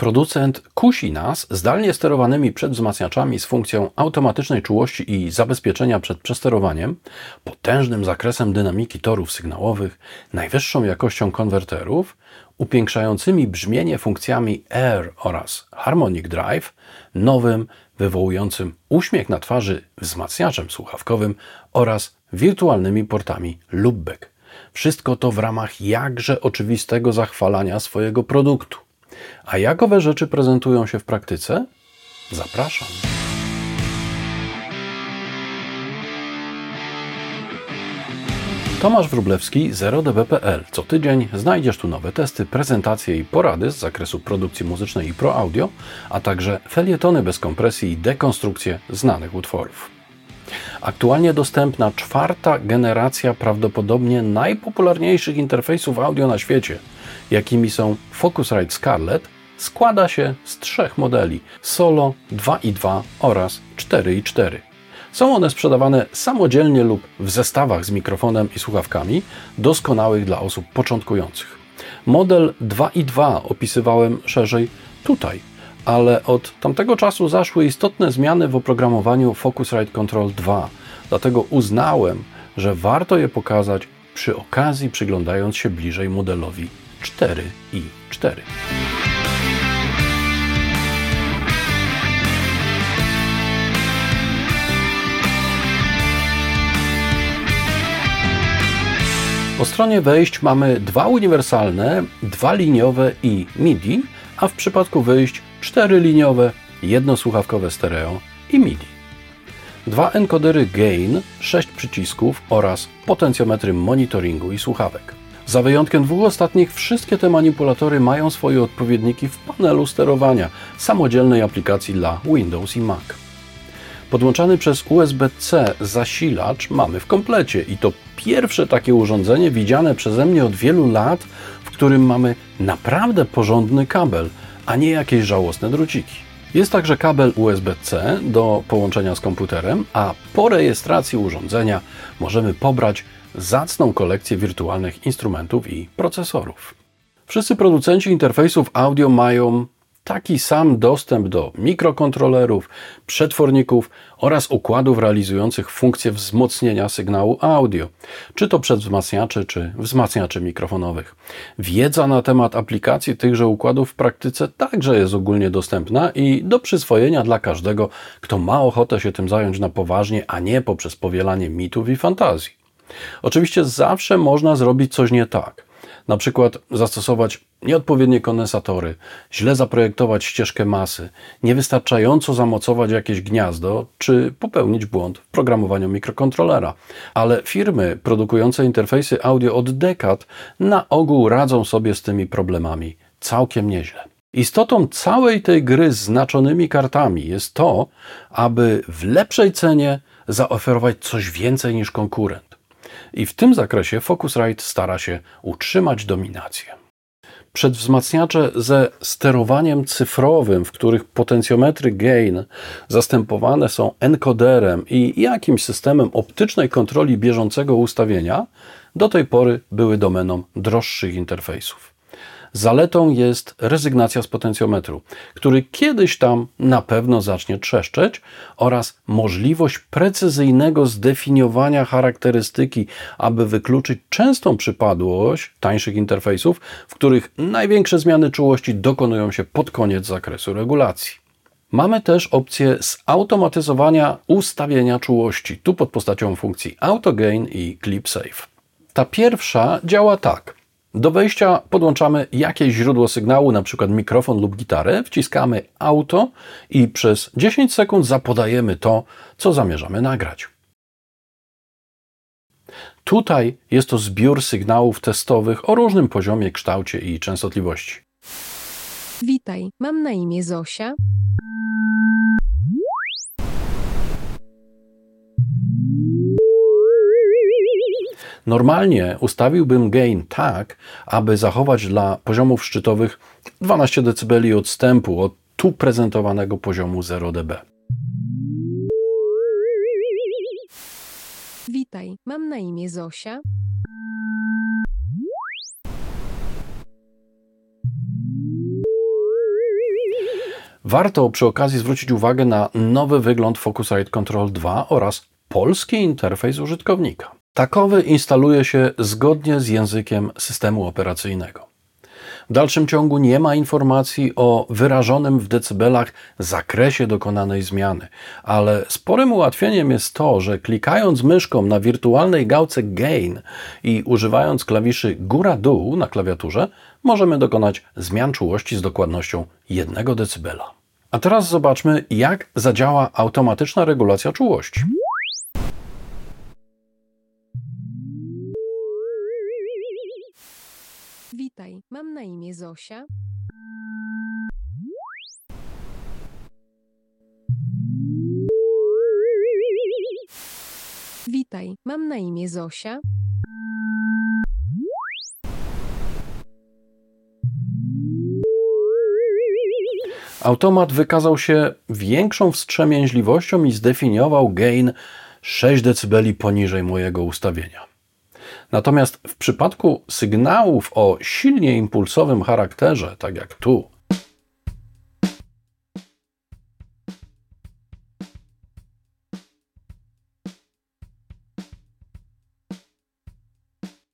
Producent kusi nas zdalnie sterowanymi przedwzmacniaczami z funkcją automatycznej czułości i zabezpieczenia przed przesterowaniem, potężnym zakresem dynamiki torów sygnałowych, najwyższą jakością konwerterów, upiększającymi brzmienie funkcjami Air oraz Harmonic Drive, nowym, wywołującym uśmiech na twarzy wzmacniaczem słuchawkowym oraz wirtualnymi portami loopback. Wszystko to w ramach jakże oczywistego zachwalania swojego produktu. A jak owe rzeczy prezentują się w praktyce? Zapraszam. Tomasz Wróblewski, 0db.pl. Co tydzień znajdziesz tu nowe testy, prezentacje i porady z zakresu produkcji muzycznej i pro audio, a także felietony bez kompresji i dekonstrukcje znanych utworów. Aktualnie dostępna czwarta generacja prawdopodobnie najpopularniejszych interfejsów audio na świecie, jakimi są Focusrite Scarlett, składa się z trzech modeli Solo, 2.2 oraz 4.4. Są one sprzedawane samodzielnie lub w zestawach z mikrofonem i słuchawkami, doskonałych dla osób początkujących. Model 2.2 opisywałem szerzej tutaj, ale od tamtego czasu zaszły istotne zmiany w oprogramowaniu Focusrite Control 2, dlatego uznałem, że warto je pokazać przy okazji przyglądając się bliżej modelowi 4 i 4. Po stronie wejść mamy dwa uniwersalne, dwa liniowe i MIDI, a w przypadku wyjść czteryliniowe, jednosłuchawkowe stereo i MIDI. Dwa encodery gain, sześć przycisków oraz potencjometry monitoringu i słuchawek. Za wyjątkiem dwóch ostatnich, wszystkie te manipulatory mają swoje odpowiedniki w panelu sterowania samodzielnej aplikacji dla Windows i Mac. Podłączany przez USB-C zasilacz mamy w komplecie i to pierwsze takie urządzenie widziane przeze mnie od wielu lat, w którym mamy naprawdę porządny kabel, a nie jakieś żałosne druciki. Jest także kabel USB-C do połączenia z komputerem, a po rejestracji urządzenia możemy pobrać zacną kolekcję wirtualnych instrumentów i procesorów. Wszyscy producenci interfejsów audio mają taki sam dostęp do mikrokontrolerów, przetworników oraz układów realizujących funkcję wzmocnienia sygnału audio, czy to przedwzmacniaczy, czy wzmacniaczy mikrofonowych. Wiedza na temat aplikacji tychże układów w praktyce także jest ogólnie dostępna i do przyswojenia dla każdego, kto ma ochotę się tym zająć na poważnie, a nie poprzez powielanie mitów i fantazji. Oczywiście zawsze można zrobić coś nie tak. Na przykład zastosować nieodpowiednie kondensatory, źle zaprojektować ścieżkę masy, niewystarczająco zamocować jakieś gniazdo, czy popełnić błąd w programowaniu mikrokontrolera. Ale firmy produkujące interfejsy audio od dekad na ogół radzą sobie z tymi problemami całkiem nieźle. Istotą całej tej gry z znaczonymi kartami jest to, aby w lepszej cenie zaoferować coś więcej niż konkurent i w tym zakresie Focusrite stara się utrzymać dominację. Przedwzmacniacze ze sterowaniem cyfrowym, w których potencjometry gain zastępowane są encoderem i jakimś systemem optycznej kontroli bieżącego ustawienia, do tej pory były domeną droższych interfejsów. Zaletą jest rezygnacja z potencjometru, który kiedyś tam na pewno zacznie trzeszczeć oraz możliwość precyzyjnego zdefiniowania charakterystyki, aby wykluczyć częstą przypadłość tańszych interfejsów, w których największe zmiany czułości dokonują się pod koniec zakresu regulacji. Mamy też opcję zautomatyzowania ustawienia czułości, tu pod postacią funkcji AutoGain i Clip Save. Ta pierwsza działa tak. Do wejścia podłączamy jakieś źródło sygnału, np. mikrofon lub gitarę, wciskamy auto i przez 10 sekund zapodajemy to, co zamierzamy nagrać. Tutaj jest to zbiór sygnałów testowych o różnym poziomie, kształcie i częstotliwości. Witaj, mam na imię Zosia. Normalnie ustawiłbym gain tak, aby zachować dla poziomów szczytowych 12 dB odstępu od tu prezentowanego poziomu 0 dB. Witaj, mam na imię Zosia. Warto przy okazji zwrócić uwagę na nowy wygląd Focusrite Control 2 oraz polski interfejs użytkownika. Takowy instaluje się zgodnie z językiem systemu operacyjnego. W dalszym ciągu nie ma informacji o wyrażonym w decybelach zakresie dokonanej zmiany, ale sporym ułatwieniem jest to, że klikając myszką na wirtualnej gałce Gain i używając klawiszy góra-dół na klawiaturze, możemy dokonać zmian czułości z dokładnością 1 dB. A teraz zobaczmy, jak zadziała automatyczna regulacja czułości. Witaj, mam na imię Zosia. Witaj, mam na imię Zosia. Automat wykazał się większą wstrzemięźliwością i zdefiniował gain 6 dB poniżej mojego ustawienia. Natomiast w przypadku sygnałów o silnie impulsowym charakterze, tak jak tu,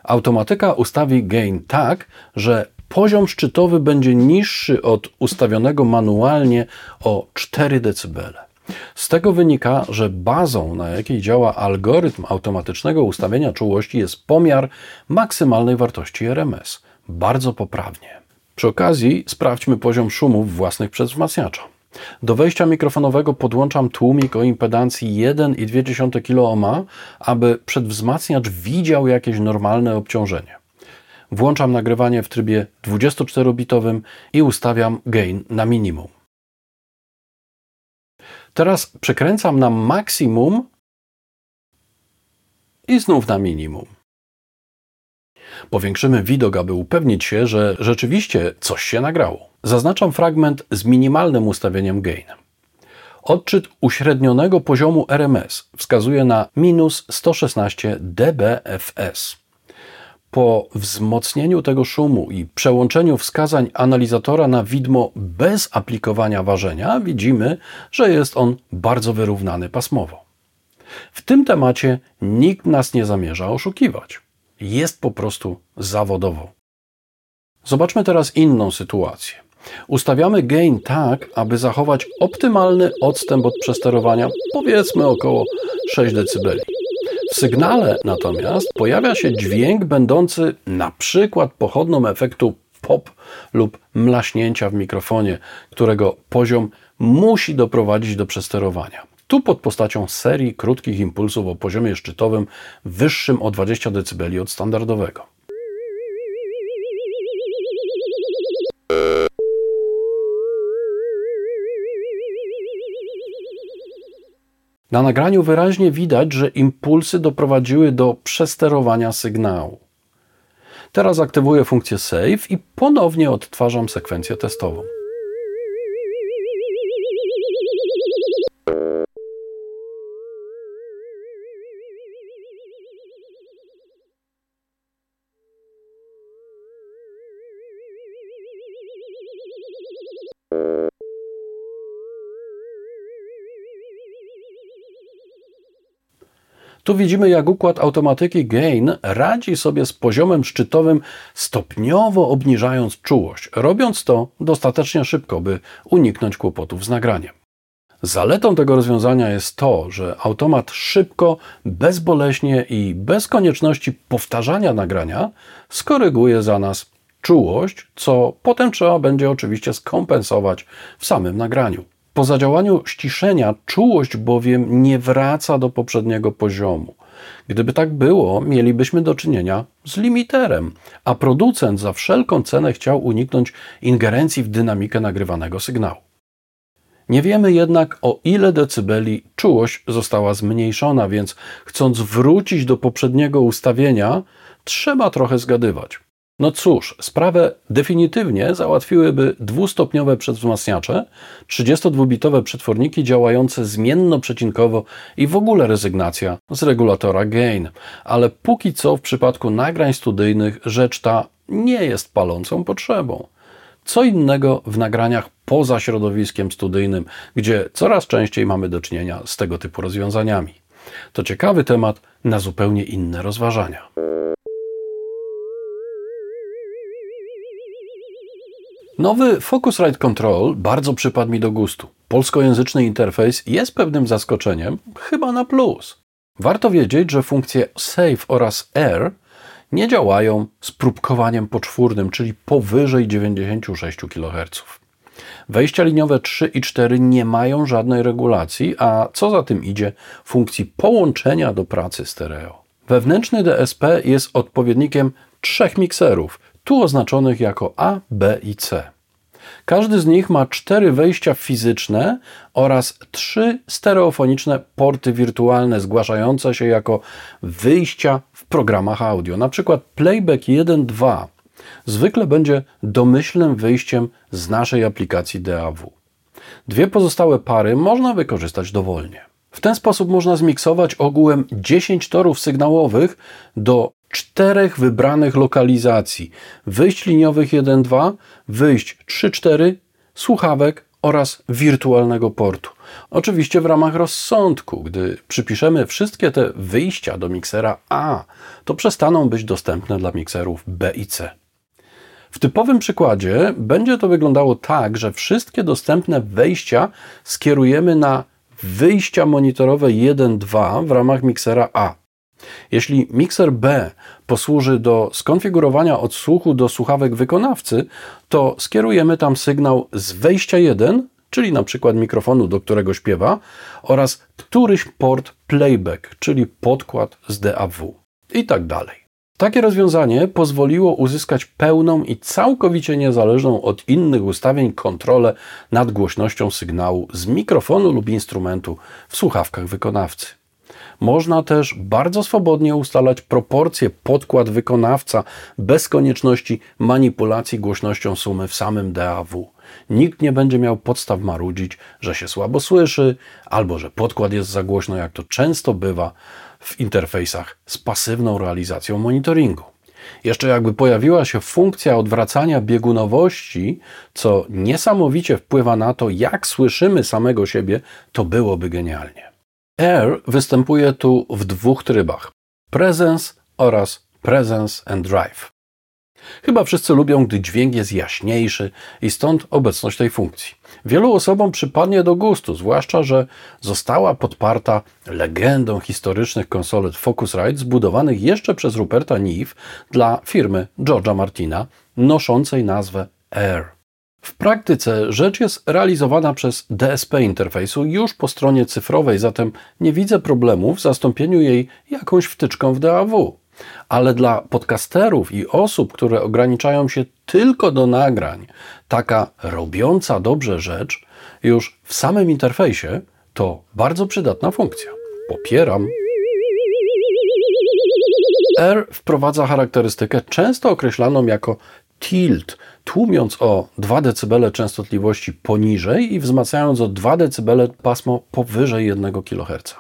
automatyka ustawi gain tak, że poziom szczytowy będzie niższy od ustawionego manualnie o 4 dB. Z tego wynika, że bazą, na jakiej działa algorytm automatycznego ustawienia czułości, jest pomiar maksymalnej wartości RMS. Bardzo poprawnie. Przy okazji sprawdźmy poziom szumów własnych przez wzmacniacza. Do wejścia mikrofonowego podłączam tłumik o impedancji 1,2 kΩ, aby przedwzmacniacz widział jakieś normalne obciążenie. Włączam nagrywanie w trybie 24-bitowym i ustawiam gain na minimum. Teraz przekręcam na maksimum i znów na minimum. Powiększymy widok, aby upewnić się, że rzeczywiście coś się nagrało. Zaznaczam fragment z minimalnym ustawieniem gain. Odczyt uśrednionego poziomu RMS wskazuje na minus 116 dBFS. Po wzmocnieniu tego szumu i przełączeniu wskazań analizatora na widmo bez aplikowania ważenia, widzimy, że jest on bardzo wyrównany pasmowo. W tym temacie nikt nas nie zamierza oszukiwać. Jest po prostu zawodowo. Zobaczmy teraz inną sytuację. Ustawiamy gain tak, aby zachować optymalny odstęp od przesterowania, powiedzmy około 6 dB. W sygnale natomiast pojawia się dźwięk będący na przykład pochodną efektu pop lub mlaśnięcia w mikrofonie, którego poziom musi doprowadzić do przesterowania. Tu pod postacią serii krótkich impulsów o poziomie szczytowym wyższym o 20 dB od standardowego. Na nagraniu wyraźnie widać, że impulsy doprowadziły do przesterowania sygnału. Teraz aktywuję funkcję Save i ponownie odtwarzam sekwencję testową. Tu widzimy, jak układ automatyki gain radzi sobie z poziomem szczytowym, stopniowo obniżając czułość, robiąc to dostatecznie szybko, by uniknąć kłopotów z nagraniem. Zaletą tego rozwiązania jest to, że automat szybko, bezboleśnie i bez konieczności powtarzania nagrania skoryguje za nas czułość, co potem trzeba będzie oczywiście skompensować w samym nagraniu. Po zadziałaniu ściszenia czułość bowiem nie wraca do poprzedniego poziomu. Gdyby tak było, mielibyśmy do czynienia z limiterem, a producent za wszelką cenę chciał uniknąć ingerencji w dynamikę nagrywanego sygnału. Nie wiemy jednak o ile decybeli czułość została zmniejszona, więc chcąc wrócić do poprzedniego ustawienia, trzeba trochę zgadywać. No cóż, sprawę definitywnie załatwiłyby dwustopniowe przedwzmacniacze, 32-bitowe przetworniki działające zmienno-przecinkowo i w ogóle rezygnacja z regulatora gain. Ale póki co w przypadku nagrań studyjnych rzecz ta nie jest palącą potrzebą. Co innego w nagraniach poza środowiskiem studyjnym, gdzie coraz częściej mamy do czynienia z tego typu rozwiązaniami. To ciekawy temat na zupełnie inne rozważania. Nowy Focusrite Control bardzo przypadł mi do gustu. Polskojęzyczny interfejs jest pewnym zaskoczeniem, chyba na plus. Warto wiedzieć, że funkcje Save oraz Air nie działają z próbkowaniem poczwórnym, czyli powyżej 96 kHz. Wejścia liniowe 3 i 4 nie mają żadnej regulacji, a co za tym idzie, funkcji połączenia do pracy stereo. Wewnętrzny DSP jest odpowiednikiem trzech mikserów, tu oznaczonych jako A, B i C. Każdy z nich ma cztery wejścia fizyczne oraz trzy stereofoniczne porty wirtualne zgłaszające się jako wyjścia w programach audio. Na przykład Playback 1.2 zwykle będzie domyślnym wyjściem z naszej aplikacji DAW. Dwie pozostałe pary można wykorzystać dowolnie. W ten sposób można zmiksować ogółem 10 torów sygnałowych do czterech wybranych lokalizacji: wyjść liniowych 1-2, wyjść 3-4, słuchawek oraz wirtualnego portu. Oczywiście w ramach rozsądku, gdy przypiszemy wszystkie te wyjścia do miksera A, to przestaną być dostępne dla mikserów B i C. W typowym przykładzie będzie to wyglądało tak, że wszystkie dostępne wejścia skierujemy na wyjścia monitorowe 1-2 w ramach miksera A. Jeśli mikser B posłuży do skonfigurowania odsłuchu do słuchawek wykonawcy, to skierujemy tam sygnał z wejścia 1, czyli na przykład mikrofonu, do którego śpiewa, oraz któryś port playback, czyli podkład z DAW i tak dalej. Takie rozwiązanie pozwoliło uzyskać pełną i całkowicie niezależną od innych ustawień kontrolę nad głośnością sygnału z mikrofonu lub instrumentu w słuchawkach wykonawcy. Można też bardzo swobodnie ustalać proporcje podkład wykonawca bez konieczności manipulacji głośnością sumy w samym DAW. Nikt nie będzie miał podstaw marudzić, że się słabo słyszy albo że podkład jest za głośno, jak to często bywa w interfejsach z pasywną realizacją monitoringu. Jeszcze jakby pojawiła się funkcja odwracania biegunowości, co niesamowicie wpływa na to, jak słyszymy samego siebie, to byłoby genialnie. Air występuje tu w dwóch trybach: Presence oraz Presence and Drive. Chyba wszyscy lubią, gdy dźwięk jest jaśniejszy i stąd obecność tej funkcji. Wielu osobom przypadnie do gustu, zwłaszcza, że została podparta legendą historycznych konsolet Focusrite zbudowanych jeszcze przez Ruperta Neve dla firmy George'a Martina, noszącej nazwę Air. W praktyce rzecz jest realizowana przez DSP interfejsu już po stronie cyfrowej, zatem nie widzę problemu w zastąpieniu jej jakąś wtyczką w DAW. Ale dla podcasterów i osób, które ograniczają się tylko do nagrań, taka robiąca dobrze rzecz już w samym interfejsie to bardzo przydatna funkcja. Popieram. R wprowadza charakterystykę często określaną jako tilt, tłumiąc o 2 dB częstotliwości poniżej i wzmacniając o 2 dB pasmo powyżej 1 kHz.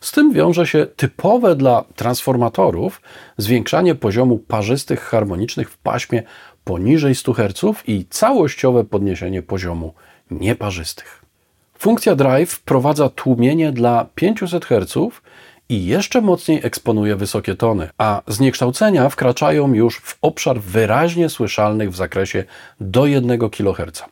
Z tym wiąże się typowe dla transformatorów zwiększanie poziomu parzystych harmonicznych w paśmie poniżej 100 Hz i całościowe podniesienie poziomu nieparzystych. Funkcja Drive wprowadza tłumienie dla 500 Hz i jeszcze mocniej eksponuje wysokie tony, a zniekształcenia wkraczają już w obszar wyraźnie słyszalnych w zakresie do 1 kHz.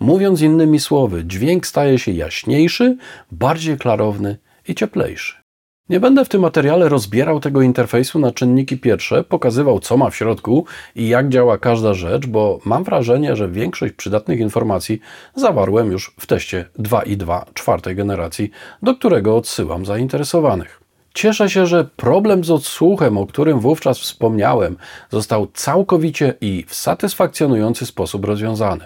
Mówiąc innymi słowy, dźwięk staje się jaśniejszy, bardziej klarowny i cieplejszy. Nie będę w tym materiale rozbierał tego interfejsu na czynniki pierwsze, pokazywał co ma w środku i jak działa każda rzecz, bo mam wrażenie, że większość przydatnych informacji zawarłem już w teście 2.2 czwartej generacji, do którego odsyłam zainteresowanych. Cieszę się, że problem z odsłuchem, o którym wówczas wspomniałem, został całkowicie i w satysfakcjonujący sposób rozwiązany.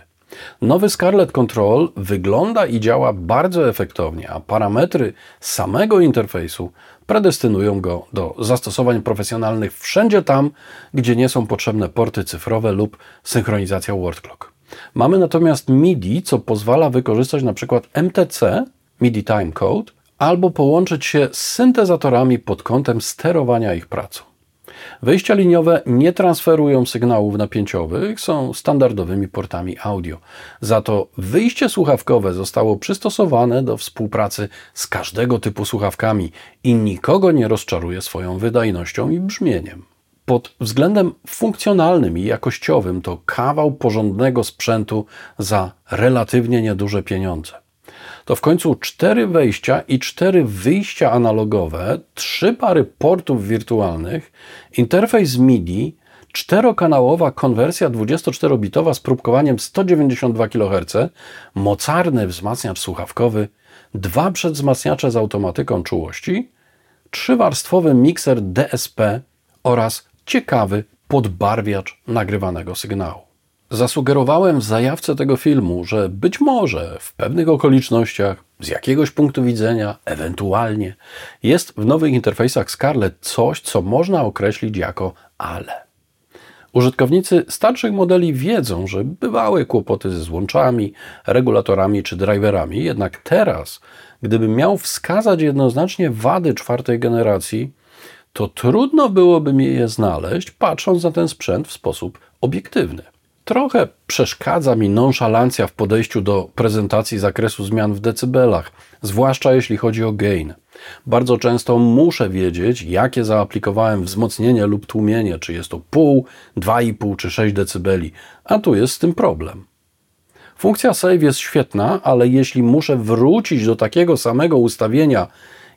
Nowy Scarlett Control wygląda i działa bardzo efektownie, a parametry samego interfejsu predestynują go do zastosowań profesjonalnych wszędzie tam, gdzie nie są potrzebne porty cyfrowe lub synchronizacja word clock. Mamy natomiast MIDI, co pozwala wykorzystać przykład MTC, MIDI Time Code, albo połączyć się z syntezatorami pod kątem sterowania ich pracą. Wejścia liniowe nie transferują sygnałów napięciowych, są standardowymi portami audio. Za to wyjście słuchawkowe zostało przystosowane do współpracy z każdego typu słuchawkami i nikogo nie rozczaruje swoją wydajnością i brzmieniem. Pod względem funkcjonalnym i jakościowym to kawał porządnego sprzętu za relatywnie nieduże pieniądze to w końcu cztery wejścia i cztery wyjścia analogowe, trzy pary portów wirtualnych, interfejs MIDI, czterokanałowa konwersja 24-bitowa z próbkowaniem 192 kHz, mocarny wzmacniacz słuchawkowy, dwa przedwzmacniacze z automatyką czułości, trzywarstwowy mikser DSP oraz ciekawy podbarwiacz nagrywanego sygnału. Zasugerowałem w zajawce tego filmu, że być może w pewnych okolicznościach, z jakiegoś punktu widzenia, ewentualnie, jest w nowych interfejsach Scarlett coś, co można określić jako ale. Użytkownicy starszych modeli wiedzą, że bywały kłopoty ze złączami, regulatorami czy driverami, jednak teraz, gdybym miał wskazać jednoznacznie wady czwartej generacji, to trudno byłoby mi je znaleźć, patrząc na ten sprzęt w sposób obiektywny. Trochę przeszkadza mi nonszalancja w podejściu do prezentacji zakresu zmian w decybelach, zwłaszcza jeśli chodzi o gain. Bardzo często muszę wiedzieć, jakie zaaplikowałem wzmocnienie lub tłumienie, czy jest to pół, 2,5 czy 6 decybeli, a tu jest z tym problem. Funkcja save jest świetna, ale jeśli muszę wrócić do takiego samego ustawienia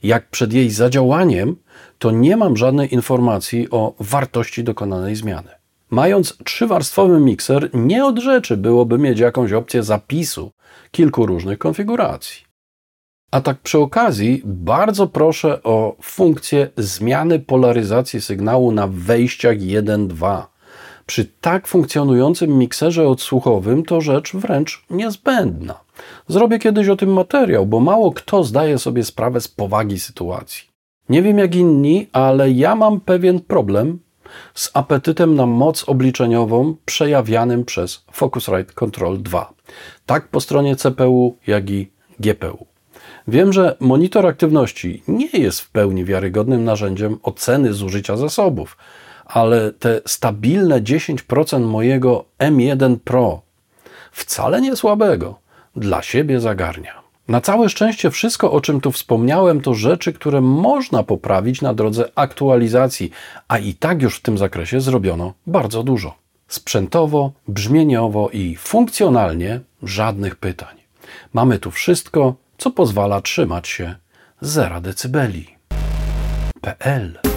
jak przed jej zadziałaniem, to nie mam żadnej informacji o wartości dokonanej zmiany. Mając trzywarstwowy mikser, nie od rzeczy byłoby mieć jakąś opcję zapisu kilku różnych konfiguracji. A tak przy okazji, bardzo proszę o funkcję zmiany polaryzacji sygnału na wejściach 1-2. Przy tak funkcjonującym mikserze odsłuchowym to rzecz wręcz niezbędna. Zrobię kiedyś o tym materiał, bo mało kto zdaje sobie sprawę z powagi sytuacji. Nie wiem jak inni, ale ja mam pewien problem z apetytem na moc obliczeniową przejawianym przez Focusrite Control 2, tak po stronie CPU, jak i GPU. Wiem, że monitor aktywności nie jest w pełni wiarygodnym narzędziem oceny zużycia zasobów, ale te stabilne 10% mojego M1 Pro wcale nie słabego dla siebie zagarnia. Na całe szczęście wszystko, o czym tu wspomniałem, to rzeczy, które można poprawić na drodze aktualizacji, a i tak już w tym zakresie zrobiono bardzo dużo. Sprzętowo, brzmieniowo i funkcjonalnie żadnych pytań. Mamy tu wszystko, co pozwala trzymać się 0 decybeli. PL